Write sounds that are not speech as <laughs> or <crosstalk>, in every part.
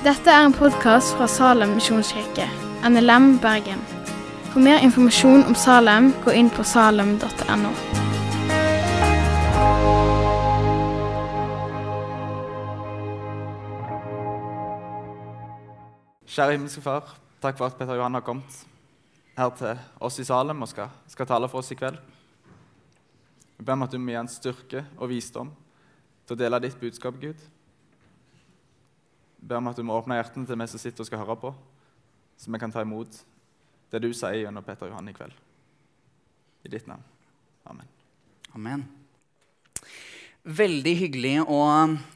Dette er en podkast fra Salem misjonskirke, NLM Bergen. For mer informasjon om Salem, gå inn på salem.no. Kjære himmelske Far, takk for at Peter Johan har kommet her til oss i Salem og skal, skal tale for oss i kveld. Jeg ber om at du må gi en styrke og visdom til å dele ditt budskap, Gud. Ber om at du må åpne hjertene til vi som sitter og skal høre på, så vi kan ta imot det du sier gjennom Peter Johan i kveld. I ditt navn. Amen. Amen. Veldig hyggelig å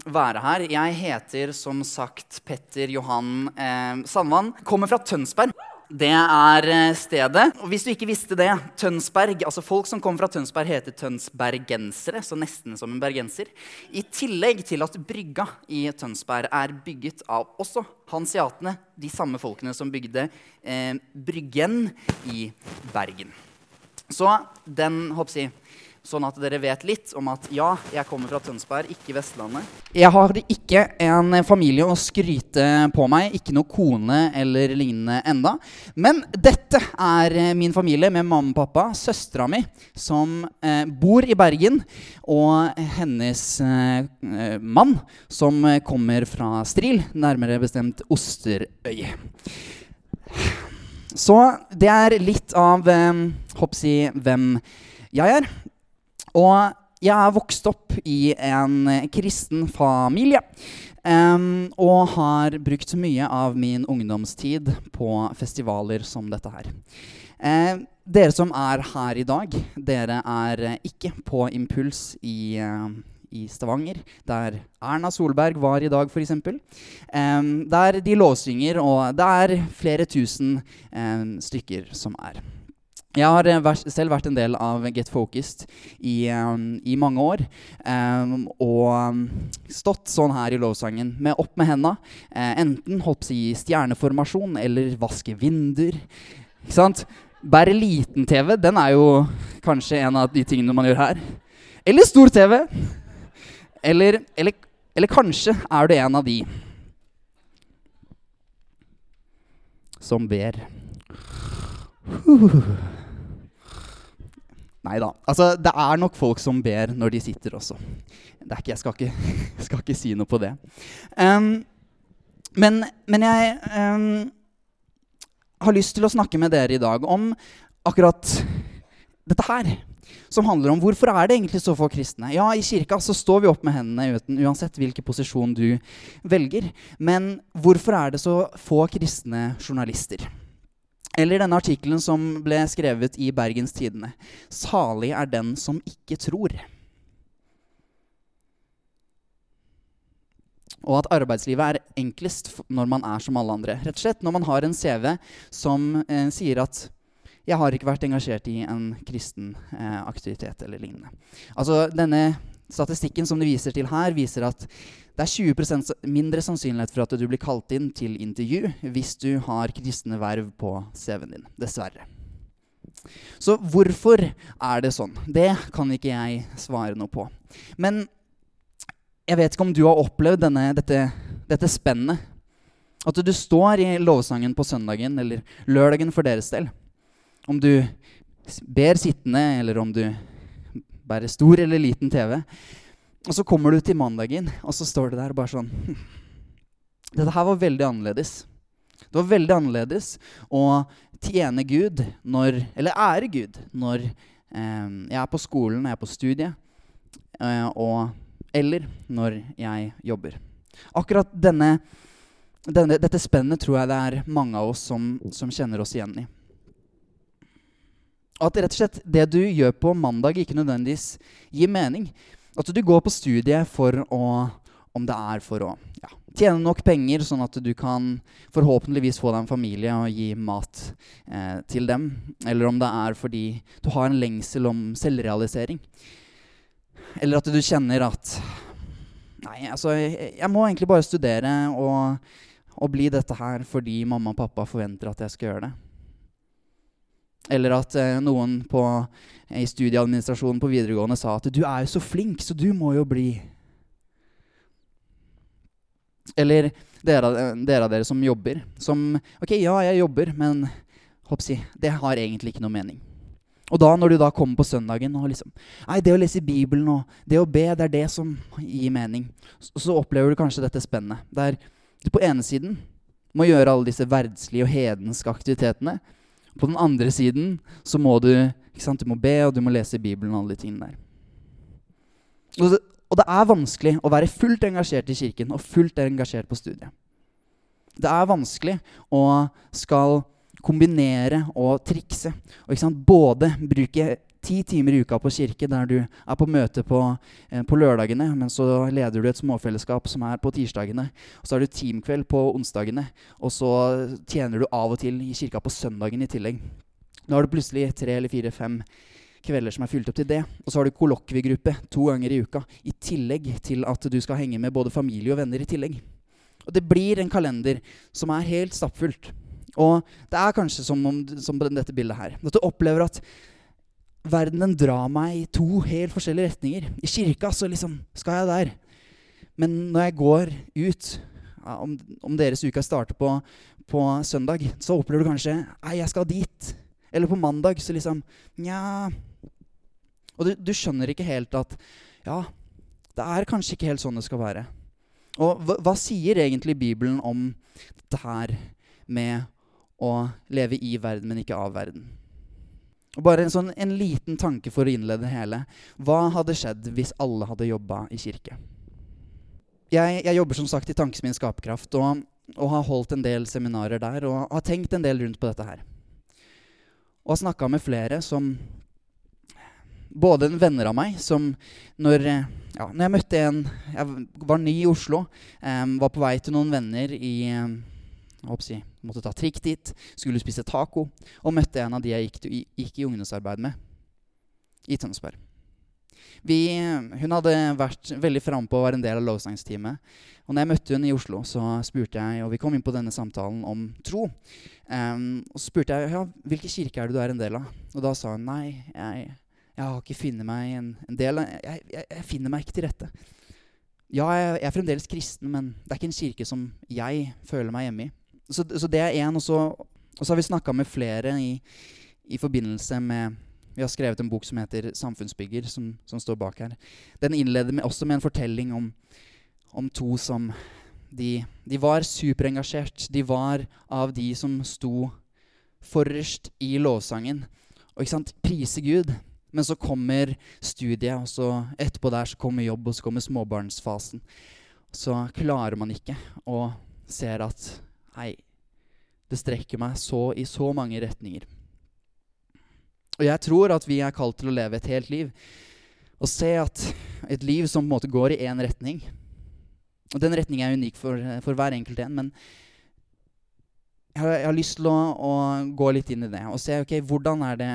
være her. Jeg heter som sagt Petter Johan eh, Sandvann. Kommer fra Tønsberg. Det er eh, stedet. Og hvis du ikke visste det, Tønsberg, altså Folk som kommer fra Tønsberg, heter tønsbergensere, så nesten som en bergenser. I tillegg til at brygga i Tønsberg er bygget av også hansiatene, de samme folkene som bygde eh, Bryggen i Bergen. Så den, jeg, Sånn at dere vet litt om at ja, jeg kommer fra Tønsberg, ikke Vestlandet. Jeg har ikke en familie å skryte på meg, ikke noe kone eller lignende enda. Men dette er min familie med mamma og pappa, søstera mi, som eh, bor i Bergen, og hennes eh, mann, som kommer fra Stril, nærmere bestemt Osterøy. Så det er litt av eh, hoppsi, hvem jeg er. Og jeg er vokst opp i en kristen familie. Um, og har brukt mye av min ungdomstid på festivaler som dette her. Uh, dere som er her i dag, dere er ikke på Impuls i, uh, i Stavanger, der Erna Solberg var i dag, f.eks. Um, der de lovsynger, og det er flere tusen um, stykker som er. Jeg har eh, selv vært en del av Get Focused i, um, i mange år. Um, og um, stått sånn her i lovsangen med opp med henda. Uh, enten hopps i stjerneformasjon eller vaske vinduer. Ikke sant? Bare liten-TV, den er jo kanskje en av de tingene man gjør her. Eller stor-TV. Eller, eller, eller kanskje er du en av de som ber. Uh. Nei da. Altså, det er nok folk som ber når de sitter også. Ikke, jeg, skal ikke, <laughs> skal ikke, si noe på det. Um, men, men, jeg um, har lyst til å snakke med dere i dag om akkurat dette her. Som handler om hvorfor er det egentlig så få kristne. Ja, I kirka så står vi opp med hendene uten, uansett hvilken posisjon du velger. Men hvorfor er det så få kristne journalister? Eller denne artikkelen som ble skrevet i Bergens Tidende. 'Salig er den som ikke tror'. Og at arbeidslivet er enklest når man er som alle andre. Rett og slett når man har en CV som eh, sier at 'jeg har ikke vært engasjert i en kristen eh, aktivitet' eller lignende. Altså denne Statistikken som de viser til her, viser at det er 20% mindre sannsynlighet for at du blir kalt inn til intervju hvis du har kristne verv på CV-en din. Dessverre. Så hvorfor er det sånn? Det kan ikke jeg svare noe på. Men jeg vet ikke om du har opplevd denne, dette, dette spennet. At du står i lovsangen på søndagen eller lørdagen for deres del. Om du ber sittende, eller om du bærer stor eller liten TV. Og så kommer du til mandagen, og så står det der bare sånn hm, Dette her var veldig annerledes. Det var veldig annerledes å tjene Gud når Eller ære Gud når eh, jeg er på skolen, jeg er på studiet, eh, og, eller når jeg jobber. Akkurat denne, denne, dette spennet tror jeg det er mange av oss som, som kjenner oss igjen i. At rett og slett det du gjør på mandag, ikke nødvendigvis gir mening. At du går på studiet for å Om det er for å ja, tjene nok penger, sånn at du kan forhåpentligvis få deg en familie og gi mat eh, til dem. Eller om det er fordi du har en lengsel om selvrealisering. Eller at du kjenner at Nei, altså, jeg, jeg må egentlig bare studere og, og bli dette her fordi mamma og pappa forventer at jeg skal gjøre det. Eller at eh, noen på, i studieadministrasjonen på videregående sa at 'du er jo så flink, så du må jo bli'. Eller dere, av dere som jobber. Som Ok, ja, jeg jobber, men hoppsi, det har egentlig ikke noe mening. Og da når du da kommer på søndagen og liksom Nei, det å lese Bibelen og det å be, det er det som gir mening. Så, så opplever du kanskje dette spennet. Der du på ene siden må gjøre alle disse verdslige og hedenske aktivitetene. På den andre siden så må du du må be, og du må lese Bibelen og alle de tingene der. Og det, og det er vanskelig å være fullt engasjert i kirken og fullt engasjert på studiet. Det er vanskelig å skal kombinere og trikse. Og Både bruke ti timer i uka på kirke, der du er på møte på, eh, på, lørdagene, men så leder du et småfellesskap som er på tirsdagene. Og så har du teamkveld på onsdagene, og så tjener du av og til i kirka på søndagen i tillegg. Nå har du plutselig tre eller fire-fem kvelder som er fylt opp til det. Og så har du kollokviegruppe to ganger i uka, i tillegg til at du skal henge med både familie og venner i tillegg. Og det blir en kalender som er helt stappfullt. Og det er kanskje som, om, som dette bildet her. At du opplever at verdenen drar meg i to helt forskjellige retninger. I kirka så liksom skal jeg der. Men når jeg går ut, om, om, deres uke starter på, på, søndag, så opplever du kanskje Nei, jeg skal dit. Eller på mandag så liksom Nja Og du, du skjønner ikke helt at Ja, det er kanskje ikke helt sånn det skal være. Og hva, hva sier egentlig Bibelen om det her med å leve i verden, men ikke av verden. Og bare en, sånn, en liten tanke for å innlede det hele. Hva hadde skjedd hvis alle hadde jobba i kirke? Jeg, jeg, jobber som sagt i Tankesmien Skaperkraft og, og, har holdt en del seminarer der og har tenkt en del rundt på dette her. Og har snakka med flere som Både venner av meg som når, ja, når jeg møtte en Jeg var ny i Oslo, um, var på vei til noen venner i um, jeg måtte ta trikk dit, skulle spise taco, og møtte en av de jeg gikk, gikk i ungdomsarbeid med i Tønsberg. Vi, hun hadde vært veldig framme på å være en del av lovsangsteamet. Og når jeg møtte hun i Oslo, så spurte jeg, og vi kom inn på denne samtalen om tro. Um, og så spurte jeg ja, hvilken kirke er det du er en del av. Og da sa hun nei, jeg, jeg har ikke funnet meg en, en del av, jeg, jeg, jeg, finner meg ikke til rette. Ja, jeg, er fremdeles kristen, men det er ikke en kirke som jeg føler meg hjemme i så, så, det er én. Og, og, så har vi snakka med flere i, i, forbindelse med Vi har skrevet en bok som heter 'Samfunnsbygger', som, som står bak her. Den innleder med, også med en fortelling om, om to som de, de, var superengasjert. De var av de som sto forrest i lovsangen. Og ikke sant, prise Gud. Men så kommer studiet, og så etterpå der så kommer jobb, og så kommer småbarnsfasen. Så klarer man ikke, og ser at Hei, det strekker meg så i så mange retninger. Og jeg tror at vi er kalt til å leve et helt liv. Og se at et liv som på en måte går i én retning Og den retningen er unik for, for hver enkelt en, men jeg har, jeg har lyst til å, å, gå litt inn i det og se ok, hvordan er det,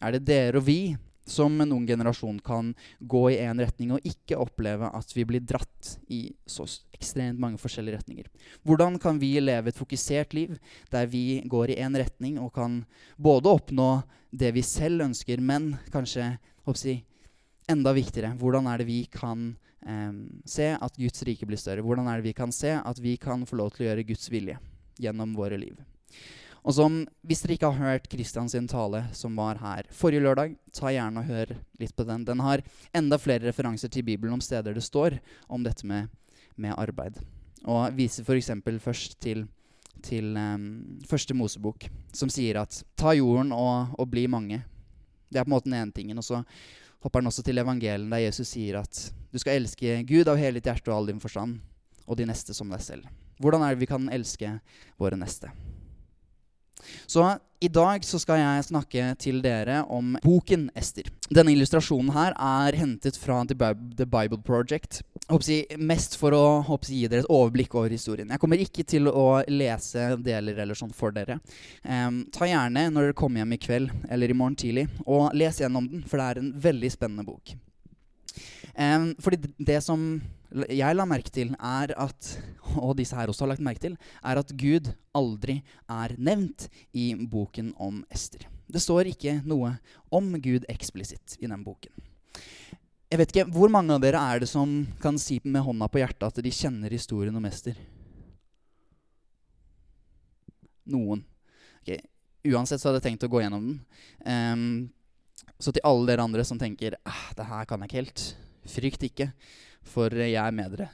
er det dere og vi som en ung generasjon kan gå i én retning og ikke oppleve at vi blir dratt i så ekstremt mange forskjellige retninger. Hvordan kan vi leve et fokusert liv der vi går i én retning og kan både oppnå det vi selv ønsker, men kanskje jeg, enda viktigere hvordan er det vi kan eh, se at Guds rike blir større? Hvordan er det vi kan se at vi kan få lov til å gjøre Guds vilje gjennom våre liv? Og som, Hvis dere ikke har hørt Christian sin tale som var her forrige lørdag, ta gjerne og hør litt på den. Den har enda flere referanser til Bibelen om steder det står om dette med, med arbeid. Og viser f.eks. først til, til um, første Mosebok, som sier at ta jorden og, og, bli mange. Det er på en måte den ene tingen. Og så hopper han også til evangelen, der Jesus sier at du skal elske Gud av hele ditt hjerte og all din forstand, og de neste som deg selv. Hvordan er det vi kan elske våre neste? Så i dag så skal jeg snakke til dere om boken Ester. Denne illustrasjonen her er hentet fra The Bible Project. Jeg mest for å jeg, gi dere et overblikk over historien. Jeg kommer ikke til å lese deler eller sånn for dere. Um, ta gjerne når dere kommer hjem i kveld eller i morgen tidlig, og les gjennom den, for det er en veldig spennende bok. Um, fordi det som jeg la merke til, er at <laughs> og disse her også har lagt merke til, er at Gud aldri er nevnt i boken om Ester. Det står ikke noe om Gud eksplisitt i den boken. Jeg vet ikke, Hvor mange av dere er det som kan si med hånda på hjertet at de kjenner historien om Ester? Noen. Okay. Uansett så hadde jeg tenkt å gå gjennom den. Um, så til alle dere andre som tenker ah, det her kan jeg ikke helt, frykt ikke, for jeg er med dere.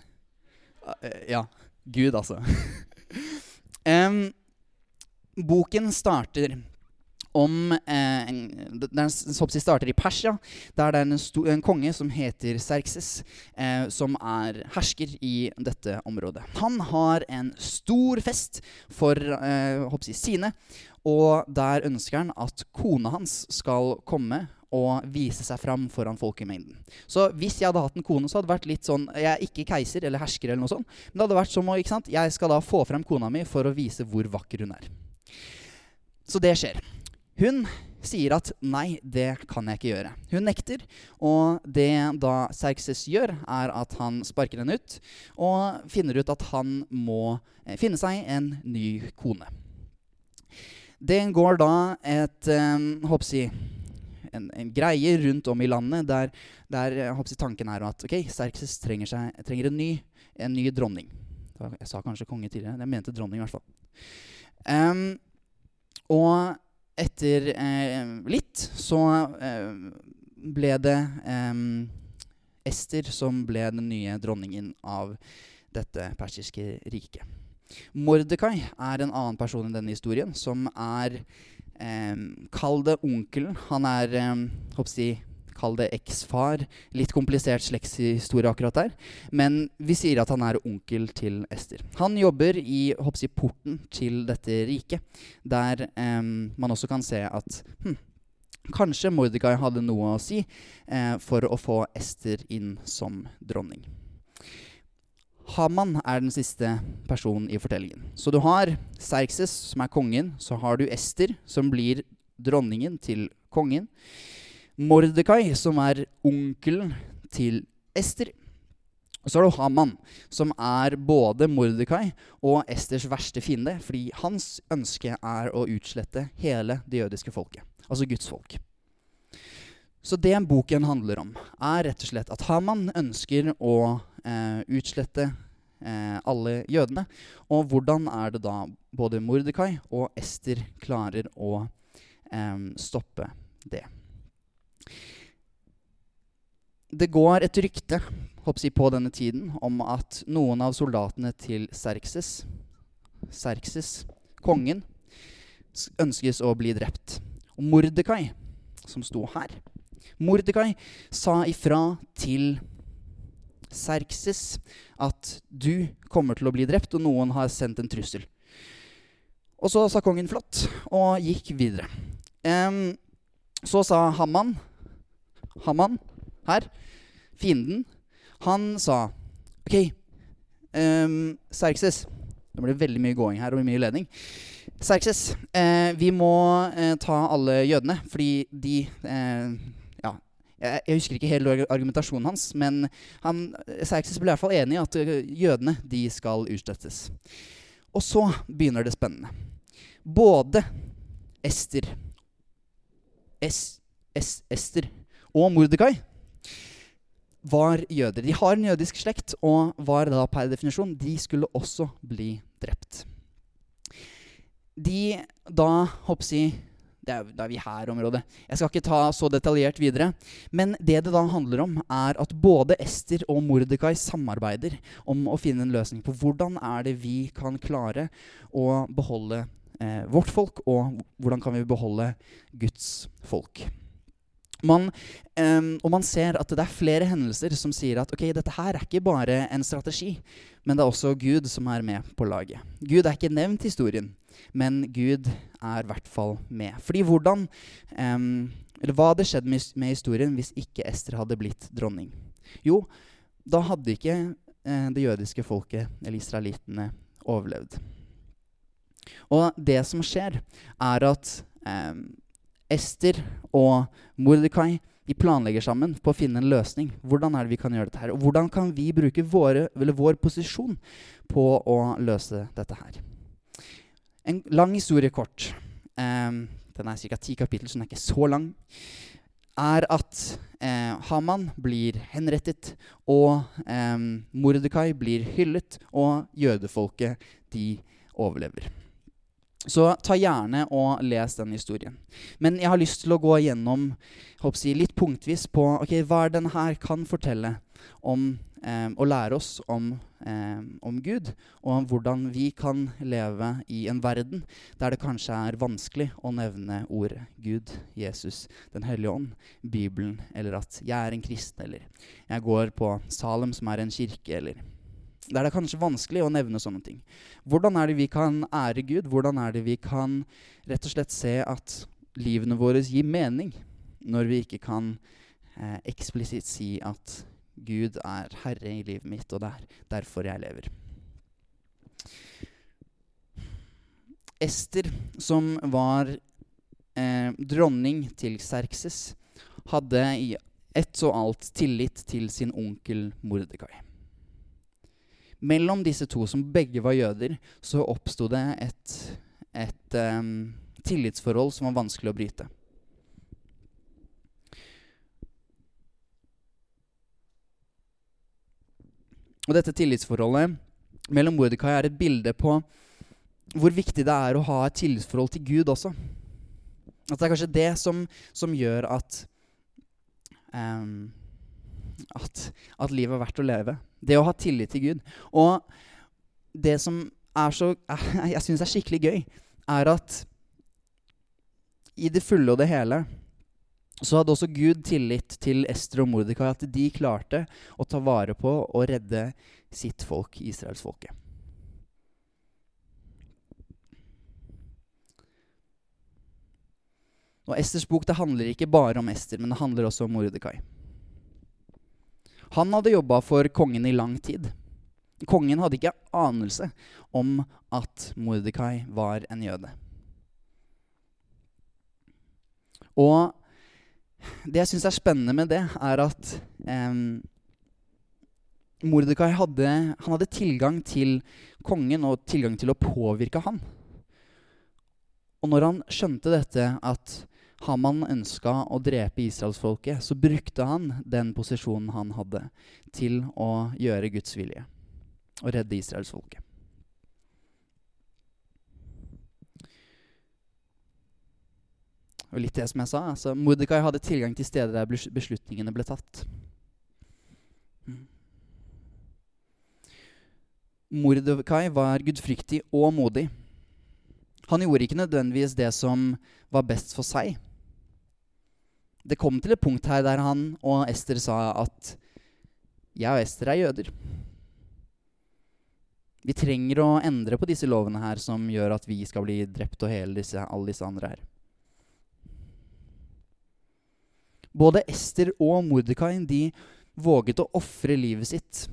Eh, ja. Gud, altså. <laughs> um, boken starter om eh, Den starter i Persia, der det er en, sto, en konge som heter Serkses, eh, som er hersker i dette området. Han har en stor fest for eh, sine, og der ønsker han at kona hans skal komme og vise seg fram foran folkemengden. Så hvis jeg hadde hatt en kone, så hadde det vært litt sånn Jeg er ikke keiser eller hersker, eller noe sånt, men det hadde vært som å ikke sant, Jeg skal da få frem kona mi for å vise hvor vakker hun er. Så det skjer. Hun sier at nei, det kan jeg ikke gjøre. Hun nekter, og det da Serkses gjør, er at han sparker henne ut og finner ut at han må eh, finne seg en ny kone. Det går da et um, håper jeg, en, en, greie rundt om i landet der, der håper, tanken er at ok, Serkses trenger, seg, trenger en, ny, en, ny, dronning. Jeg sa kanskje konge tidligere. Jeg mente dronning, i hvert fall. Um, og etter eh, litt så eh, ble det eh, Ester som ble den nye dronningen av dette persiske riket. Mordekai er en annen person i denne historien, som er eh, Kall det onkelen. Han er eh, jeg, Kall det eksfar. Litt komplisert slektshistorie akkurat der. Men vi sier at han er onkel til Ester. Han jobber i hoppsi, porten til dette riket, der eh, man også kan se at hm, Kanskje Mordegai hadde noe å si eh, for å få Ester inn som dronning. Haman er den siste personen i fortellingen. Så du har Serkses, som er kongen. Så har du Ester, som blir dronningen til kongen. Mordekai, som er onkelen til Ester. Og så har du Haman, som er både Mordekai og Esters verste fiende, fordi hans ønske er å utslette hele det jødiske folket, altså Guds folk. Så det boken handler om, er rett og slett at Haman ønsker å eh, utslette eh, alle jødene. Og hvordan er det da både Mordekai og Ester klarer å eh, stoppe det? Det går et rykte jeg, på denne tiden om at noen av soldatene til Serkses, Serkses, kongen, ønskes å bli drept. Og Mordekai, som sto her Mordekai sa ifra til Serkses at du kommer til å bli drept, og noen har sendt en trussel. Og så sa kongen flott, og gikk videre. Um, så sa Haman Haman her fienden, han sa OK, um, Serkses Det blir veldig mye gåing her og mye ledning. Serkses, eh, vi må eh, ta alle jødene, fordi de eh, jeg, jeg, husker ikke hele argumentasjonen hans, men han, Serkses ble i hvert fall enig i at uh, jødene de skal utstøttes. Og så begynner det spennende. Både Ester es, es, Ester og Mordekai var jøder. De har en jødisk slekt og var da per definisjon De skulle også bli drept. De da jeg, det er, det er vi her området. Jeg skal ikke ta så detaljert videre. Men det det da handler om, er at både Ester og Mordekai samarbeider om å finne en løsning på hvordan er det vi kan klare å beholde eh, vårt folk, og hvordan kan vi beholde Guds folk. Man, um, og man ser at det er flere hendelser som sier at ok, dette her er ikke bare en strategi, men det er også Gud som er med på laget. Gud er ikke nevnt i historien, men Gud er i hvert fall med. Fordi hvordan um, Eller hva hadde skjedd med, historien hvis ikke Ester hadde blitt dronning? Jo, da hadde ikke eh, det jødiske folket, eller israelittene, overlevd. Og det som skjer, er at um, Ester og Mordekai de planlegger sammen på å finne en løsning. Hvordan er det vi kan gjøre dette her? Og hvordan kan vi bruke våre, vår posisjon på å løse dette her? En lang historie kort. Um, den er ca. ti kapittel, så den er ikke så lang. er at eh, Haman blir henrettet, og eh, Mordekai blir hyllet, og jødefolket de overlever. Så ta gjerne og les den historien. Men jeg har lyst til å gå gjennom jeg, litt punktvis på okay, hva er den her kan fortelle om eh, og lære oss om, eh, om, Gud, og om hvordan vi kan leve i en verden der det kanskje er vanskelig å nevne ordet Gud, Jesus, Den hellige ånd, Bibelen, eller at jeg er en kristen, eller jeg går på Salem, som er en kirke, eller det er kanskje vanskelig å nevne sånne ting. Hvordan er det vi kan ære Gud? Hvordan er det vi kan rett og slett se at livene våre gir mening, når vi ikke kan eh, eksplisitt si at Gud er herre i livet mitt, og det er derfor jeg lever. Ester, som var eh, dronning til Serkses, hadde i ett og alt tillit til sin onkel Mordekai mellom disse to, som begge var jøder, så oppsto det et, et um, tillitsforhold som var vanskelig å bryte. Og dette tillitsforholdet mellom Mordekai er et bilde på hvor viktig det er å ha et tillitsforhold til Gud også. At det er kanskje det som, som gjør at um, at, at, livet er verdt å leve. Det å ha tillit til Gud. Og det som er så, <laughs> jeg syns er skikkelig gøy, er at i det fulle og det hele så hadde også Gud tillit til Ester og Mordekai, at de klarte å ta vare på og redde sitt folk, israelsfolket. Og Esters bok det handler ikke bare om Ester, men det handler også om Mordekai. Han hadde jobba for kongen i lang tid. Kongen hadde ikke anelse om at Mordekai var en jøde. Og det jeg syns er spennende med det, er at eh, Mordekai hadde, hadde, tilgang til kongen og tilgang til å påvirke han. Og når han skjønte dette, at Haman ønska å drepe israelsfolket, så brukte han den posisjonen han hadde, til å gjøre Guds vilje og redde israelsfolket. Og litt det som jeg sa, altså Mordekai hadde tilgang til steder der beslutningene ble tatt. Mm. Mordekai var gudfryktig og modig. Han gjorde ikke nødvendigvis det som var best for seg. Det kom til et punkt her der han og Ester sa at jeg og Ester er jøder. Vi trenger å endre på disse lovene her som gjør at vi skal bli drept og hele disse, alle disse andre her. Både Ester og Mordekai de våget å ofre livet sitt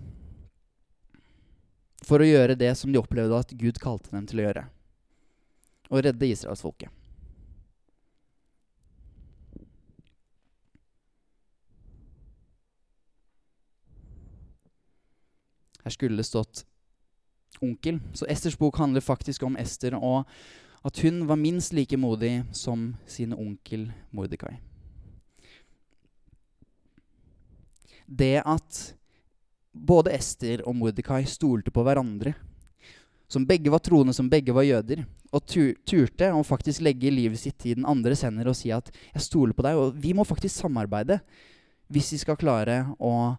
for å gjøre det som de opplevde at Gud kalte dem til å gjøre. Å redde israelsfolket. Her skulle det stått onkel. Så Esters bok handler faktisk om Ester, og at hun var minst like modig som sin onkel Mordekai. Det at både Ester og Mordekai stolte på hverandre, som begge var troende, som begge var jøder, og turte å faktisk legge livet sitt i den andres hender og si at 'jeg stoler på deg', og vi må faktisk samarbeide hvis vi skal klare å,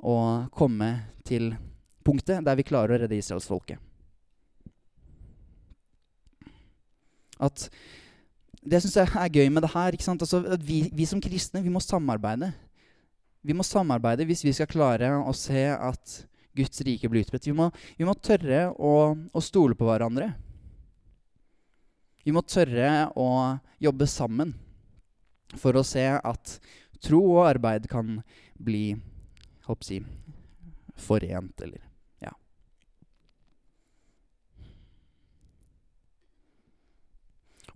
å komme til punktet der vi klarer å redde israelsfolket. At Det syns jeg er gøy med det her. Altså, vi, vi, som kristne vi må samarbeide. Vi må samarbeide hvis vi skal klare å se at Guds rike blir utbredt. Vi vi må tørre å, å stole på hverandre. Vi må tørre å jobbe sammen for å se at tro og arbeid kan bli håper jeg, forent, eller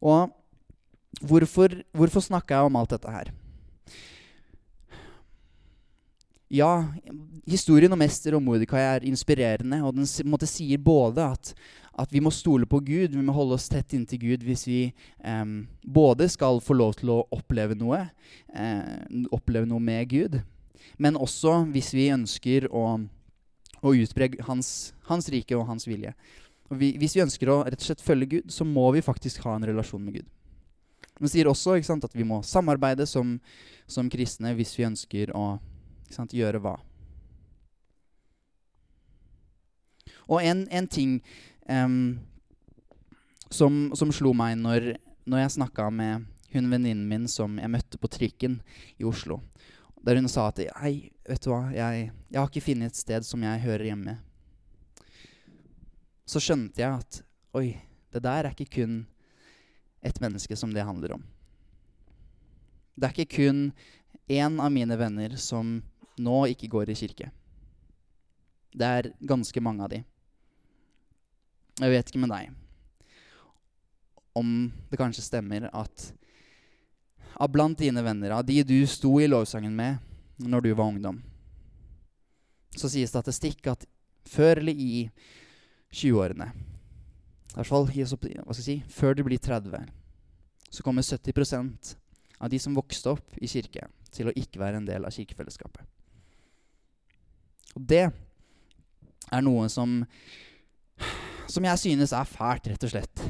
Og hvorfor, hvorfor snakker jeg om alt dette her? ja, historien om Ester og Mordekai er inspirerende, og den måte, sier både at, at, vi må stole på Gud, vi må holde oss tett inntil Gud hvis vi eh, både skal få lov til å oppleve noe, eh, oppleve noe med Gud, men også hvis vi ønsker å, å utbre hans, hans, rike og hans vilje. Vi, hvis vi ønsker å rett og slett følge Gud, så må vi faktisk ha en relasjon med Gud. Den sier også sant, at vi må samarbeide som, som kristne hvis vi ønsker å sant, gjøre hva. Og en, en ting um, som, som, slo meg når, når jeg snakka med hun venninnen min som jeg møtte på trikken i Oslo, der hun sa at Hei, vet du hva, jeg, jeg har ikke funnet et sted som jeg hører hjemme. Så skjønte jeg at oi, det der er ikke kun et menneske som det handler om. Det er ikke kun én av mine venner som nå ikke går i kirke. Det er ganske mange av de. Jeg vet ikke med deg om det kanskje stemmer at av blant dine venner, av de du sto i lovsangen med når du var ungdom, så sier statistikk at før eller i 20-årene I hvert fall hva skal jeg si, før du blir 30, så kommer 70% av de som vokste opp i kirke, til å ikke være en del av kirkefellesskapet. Og det er noe som som jeg synes er fælt, rett og slett.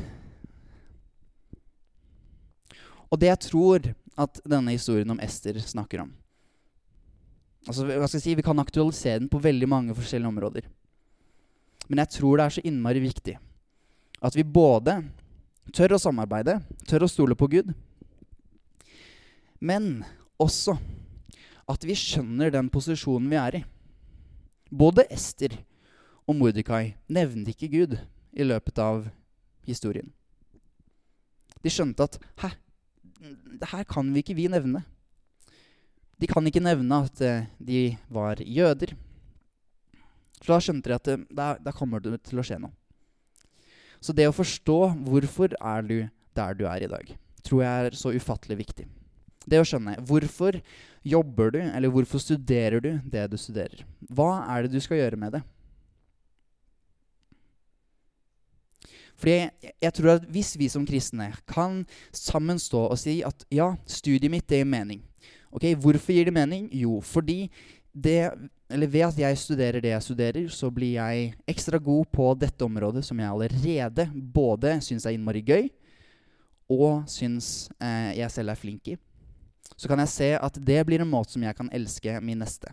Og det jeg tror at denne historien om Ester snakker om altså, hva skal jeg si, Vi kan aktualisere den på veldig mange forskjellige områder. Men jeg tror det er så innmari viktig at vi både tør å samarbeide, tør å stole på Gud, men også at vi skjønner den posisjonen vi er i. Både Ester og Mordekai nevnte ikke Gud i løpet av historien. De skjønte at Hæ, det her kan vi ikke vi nevne. De kan ikke nevne at uh, de var jøder. Så da skjønte de at da, da kommer det til å skje noe. Så det å forstå hvorfor er du der du er i dag, tror jeg er så ufattelig viktig. Det å skjønne hvorfor jobber du, eller hvorfor studerer du det du studerer. Hva er det du skal gjøre med det? Fordi jeg, jeg, tror at Hvis vi som kristne kan sammen stå og si at ja, studiet mitt det gir mening. Ok, Hvorfor gir det mening? Jo, fordi det, eller ved at jeg studerer det jeg studerer, så blir jeg ekstra god på dette området som jeg allerede både syns er innmari gøy, og syns eh, jeg selv er flink i. Så kan jeg se at det blir en måte som jeg kan elske min neste.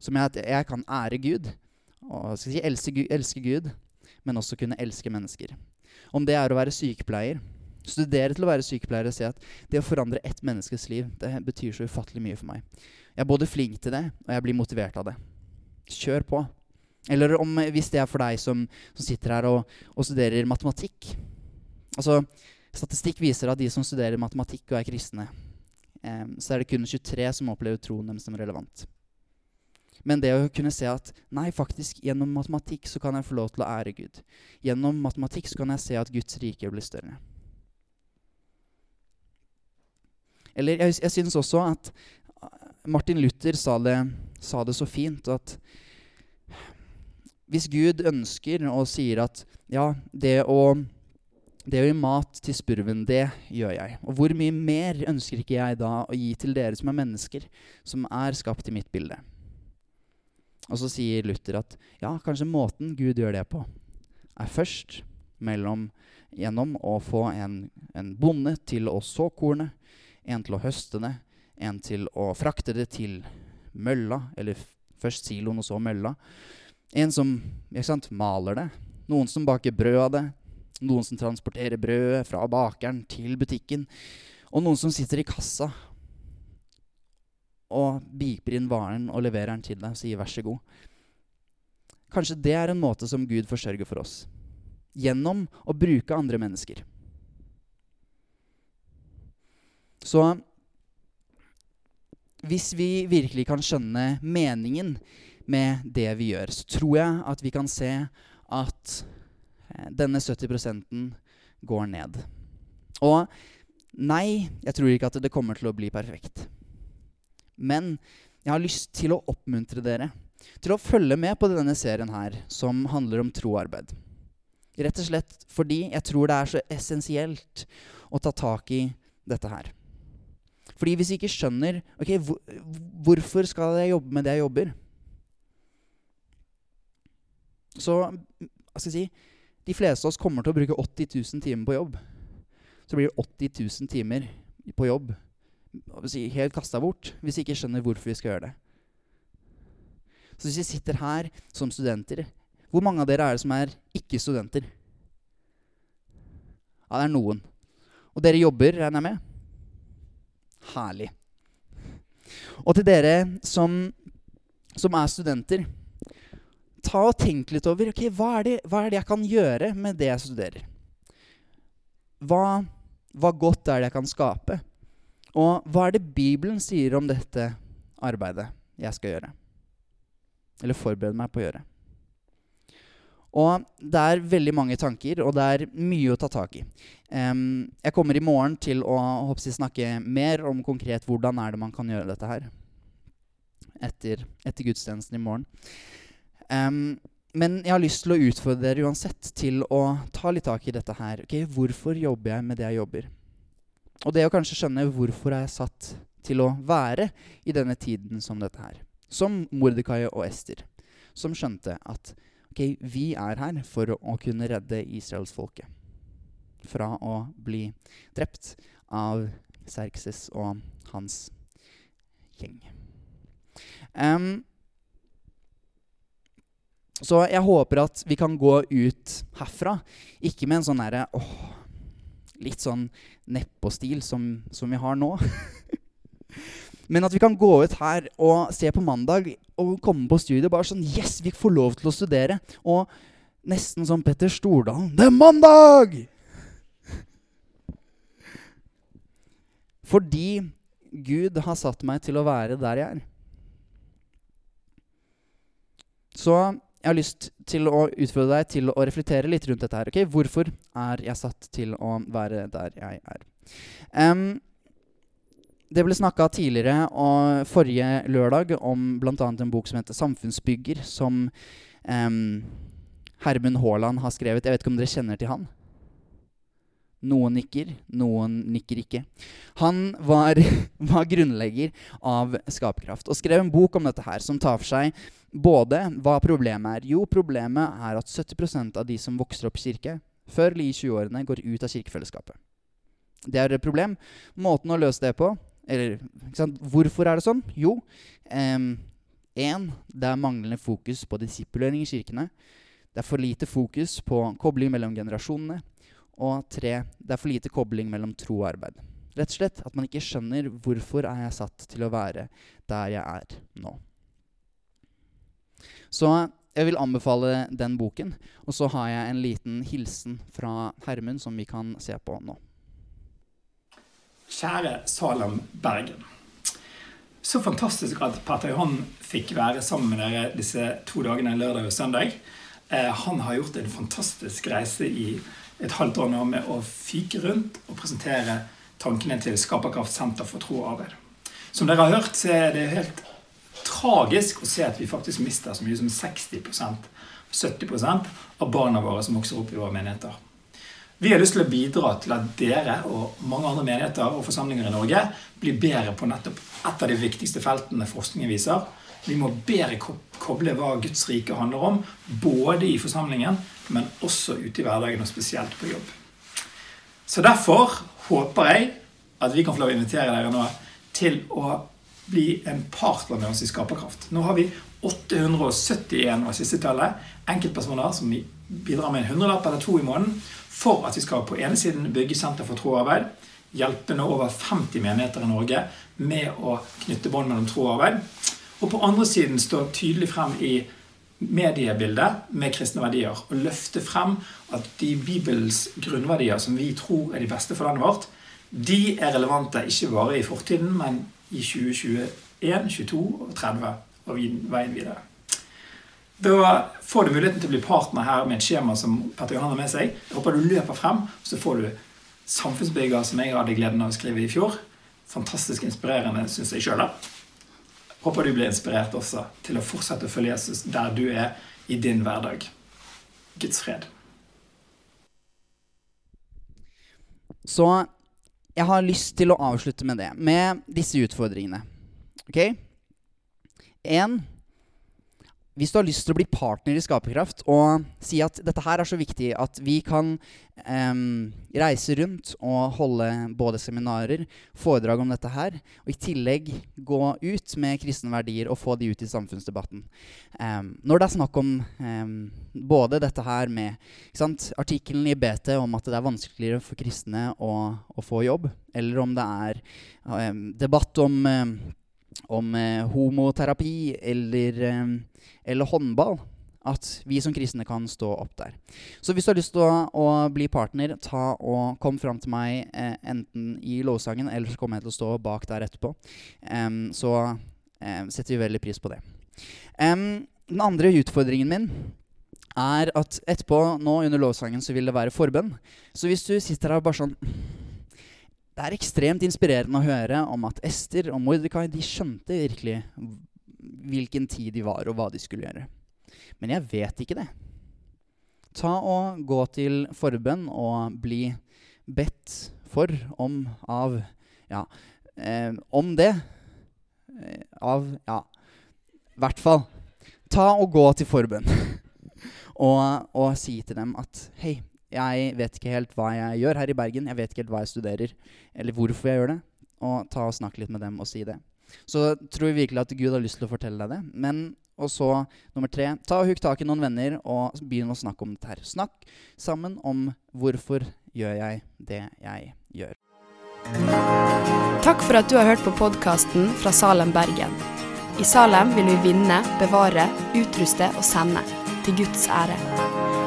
Som jeg, jeg kan ære Gud, og skal si elske, elske Gud men også kunne elske mennesker. Om det er å være sykepleier, studere til å være sykepleier og se at det å forandre ett menneskes liv, det betyr så ufattelig mye for meg. Jeg er både flink til det, og jeg blir motivert av det. Kjør på. Eller om, hvis det er for deg som, som sitter her og, og, studerer matematikk. Altså, Statistikk viser at de som studerer matematikk og er kristne, eh, så er det kun 23 som opplever troen deres som relevant. Men det å kunne se at nei, faktisk, gjennom matematikk så kan jeg få lov til å ære Gud. Gjennom matematikk så kan jeg se at Guds rike blir større. Eller jeg, jeg syns også at Martin Luther sa det, sa det så fint at hvis Gud ønsker og sier at ja, det å det å gi mat til spurven, det gjør jeg. Og hvor mye mer ønsker ikke jeg da å gi til dere som er mennesker, som er skapt i mitt bilde? Og så sier Luther at ja, kanskje måten Gud gjør det på, er først mellom, gjennom å få en, en bonde til å så kornet, en til å høste det, en til å frakte det til mølla, eller først siloen og så mølla. En som sant, maler det, noen som baker brød av det, noen som transporterer brødet fra bakeren til butikken, og noen som sitter i kassa og biper inn varen og leverer den til deg og sier 'vær så god'. Kanskje det er en måte som Gud forsørger for oss. Gjennom å bruke andre mennesker. Så hvis vi virkelig kan skjønne meningen med det vi gjør, så tror jeg at vi kan se at eh, denne 70 går ned. Og nei, jeg tror ikke at det kommer til å bli perfekt. Men jeg har lyst til å oppmuntre dere til å følge med på denne serien her, som handler om troarbeid. Rett og slett fordi jeg tror det er så essensielt å ta tak i dette her. Fordi hvis vi ikke skjønner ok, hvor, hvorfor skal jeg jobbe med det jeg jobber, så hva skal jeg si, de fleste av oss kommer til å bruke 80 000 timer på jobb. Så blir det 80 000 timer på jobb helt kasta bort hvis vi ikke skjønner hvorfor vi skal gjøre det. Så hvis vi sitter her som studenter, hvor mange av dere er det som er ikke-studenter? Ja, det er noen. Og dere jobber, regner jeg med? Herlig. Og til dere som, som er studenter ta og tenk litt over ok, hva er, det, hva er det jeg kan gjøre med det jeg studerer. Hva, hva godt er det jeg kan skape? Og hva er det Bibelen sier om dette arbeidet jeg skal gjøre? Eller forberede meg på å gjøre. Og det er veldig mange tanker, og det er mye å ta tak i. Um, jeg kommer i morgen til å hoppsi, snakke mer om konkret hvordan er det man kan gjøre dette her. Etter, etter gudstjenesten i morgen. Um, men jeg har lyst til å utfordre dere uansett til å ta litt tak i dette her. Okay, hvorfor jobber jeg med det jeg jobber? Og det å kanskje skjønne hvorfor er jeg satt til å være i denne tiden som dette her. Som Mordekai og Ester, som skjønte at okay, vi er her for å kunne redde israelsfolket fra å bli drept av Serkses og hans gjeng. Um, så jeg håper at vi kan gå ut herfra, ikke med en sånn derre litt sånn nedpå-stil som, som vi har nå. <laughs> Men at vi kan gå ut her og se på mandag og komme på studiet bare sånn Yes, vi får lov til å studere. Og nesten som Petter Stordalen Det er mandag! Fordi Gud har satt meg til å være der jeg er. Så jeg har lyst til å utfordre deg til å reflektere litt rundt dette her. Okay? Hvorfor er jeg satt til å være der jeg er? Um, det ble snakka tidligere og forrige lørdag om bl.a. en bok som heter 'Samfunnsbygger', som um, Hermund Haaland har skrevet. Jeg vet ikke om dere kjenner til han? Noen nikker, noen nikker ikke. Han var, <laughs> var, grunnlegger av Skaperkraft og skrev en bok om dette her, som tar for seg både hva problemet er. Jo, problemet er at 70% av de som vokser opp i kirke, før eller 20-årene, går ut av kirkefellesskapet. Det er et problem. Måten å løse det på eller Hvorfor er det sånn? Jo, én det er manglende fokus på disipulering i kirkene. Det er for lite fokus på kobling mellom generasjonene. Og tre, det er for lite kobling mellom tro og arbeid. Rett og slett at man ikke skjønner hvorfor er jeg satt til å være der jeg er nå. Så jeg vil anbefale den boken. Og så har jeg en liten hilsen fra Hermund som vi kan se på nå. Kjære Salem Bergen. Så fantastisk at Petter Johan fikk være sammen med dere disse to dagene, lørdag og søndag. Eh, han har gjort en fantastisk reise i et halvt år nå med å fyke rundt og presentere tankene til Skaperkraft senter for tro og arbeid. Som dere har hørt, så er det helt tragisk å se at vi faktisk mister så mye som 60% 70% av barna våre som vokser opp i våre menigheter. Vi har lyst til å bidra til at dere og mange andre menigheter og forsamlinger i Norge blir bedre på nettopp et av de viktigste feltene forskningen viser. Vi må bedre koble hva Guds rike handler om, både i forsamlingen, men også ute i hverdagen, og spesielt på jobb. Så derfor håper jeg at vi kan få lov å invitere dere nå til å bli en partner med oss i Skaperkraft. Nå har vi 871 av siste tallet, enkeltpersoner som bidrar med en hundrelapp eller to i måneden for at vi skal på ene siden bygge Senter for tro og arbeid, hjelpe nå over 50 menigheter i Norge med å knytte bånd mellom tro og arbeid, og på andre siden stå tydelig frem i mediebildet med kristne verdier og løfte frem at de Bibels grunnverdier som vi tror er de beste for landet vårt, de er relevante ikke bare i fortiden, men i 2021, 2022 og 30 og veien videre. Da får du muligheten til å bli partner her med et skjema som Petter Johan har med seg. Jeg håper du løper frem, så får du samfunnsbygger som jeg hadde gleden av å skrive i fjor. Fantastisk inspirerende, syns jeg sjøl. Håper du blir inspirert også til å fortsette å følge Jesus der du er i din hverdag. Guds fred. Så jeg har lyst til å avslutte med det, med disse utfordringene. Ok? En, hvis du har lyst til å bli partner i Skaperkraft og si at dette her er så viktig at vi kan um, reise rundt og holde både seminarer, foredrag om dette her, og i tillegg gå ut med kristne verdier og få de ut i samfunnsdebatten. Um, når det er snakk om um, både dette her med artikkelen i BT om at det er vanskeligere for kristne å, å få jobb, eller om det er debatt om om eh, homoterapi eller, eh, eller, håndball. At vi som kristne kan stå opp der. Så hvis du har lyst til å, å bli partner, ta og kom fram til meg eh, enten i lovsangen, eller så kommer jeg til å stå bak der etterpå. Um, så um, setter vi veldig pris på det. Um, den andre utfordringen min er at etterpå, nå under lovsangen, så vil det være forbønn. Så hvis du sitter her og bare sånn det er ekstremt inspirerende å høre om at Ester og Mordekai de skjønte virkelig hvilken tid de var, og hva de skulle gjøre. Men jeg vet ikke det. Ta og Gå til forbønn og bli bedt for om av Ja, eh, om det. Eh, av Ja, i hvert fall. Ta og gå til forbønn <laughs> og, og si til dem at hei, jeg vet ikke helt hva jeg gjør her i Bergen. Jeg vet ikke helt hva jeg studerer, eller hvorfor jeg gjør det. Og ta og snakke litt med dem og si det. Så tror vi virkelig at Gud har lyst til å fortelle deg det. Men og så nummer tre ta og hugg tak i noen venner og begynn å snakke om dette her. Snakk sammen om hvorfor gjør jeg det jeg gjør. Takk for at du har hørt på podkasten fra Salem, Bergen. I Salem vil vi vinne, bevare, utruste og sende. Til Guds ære.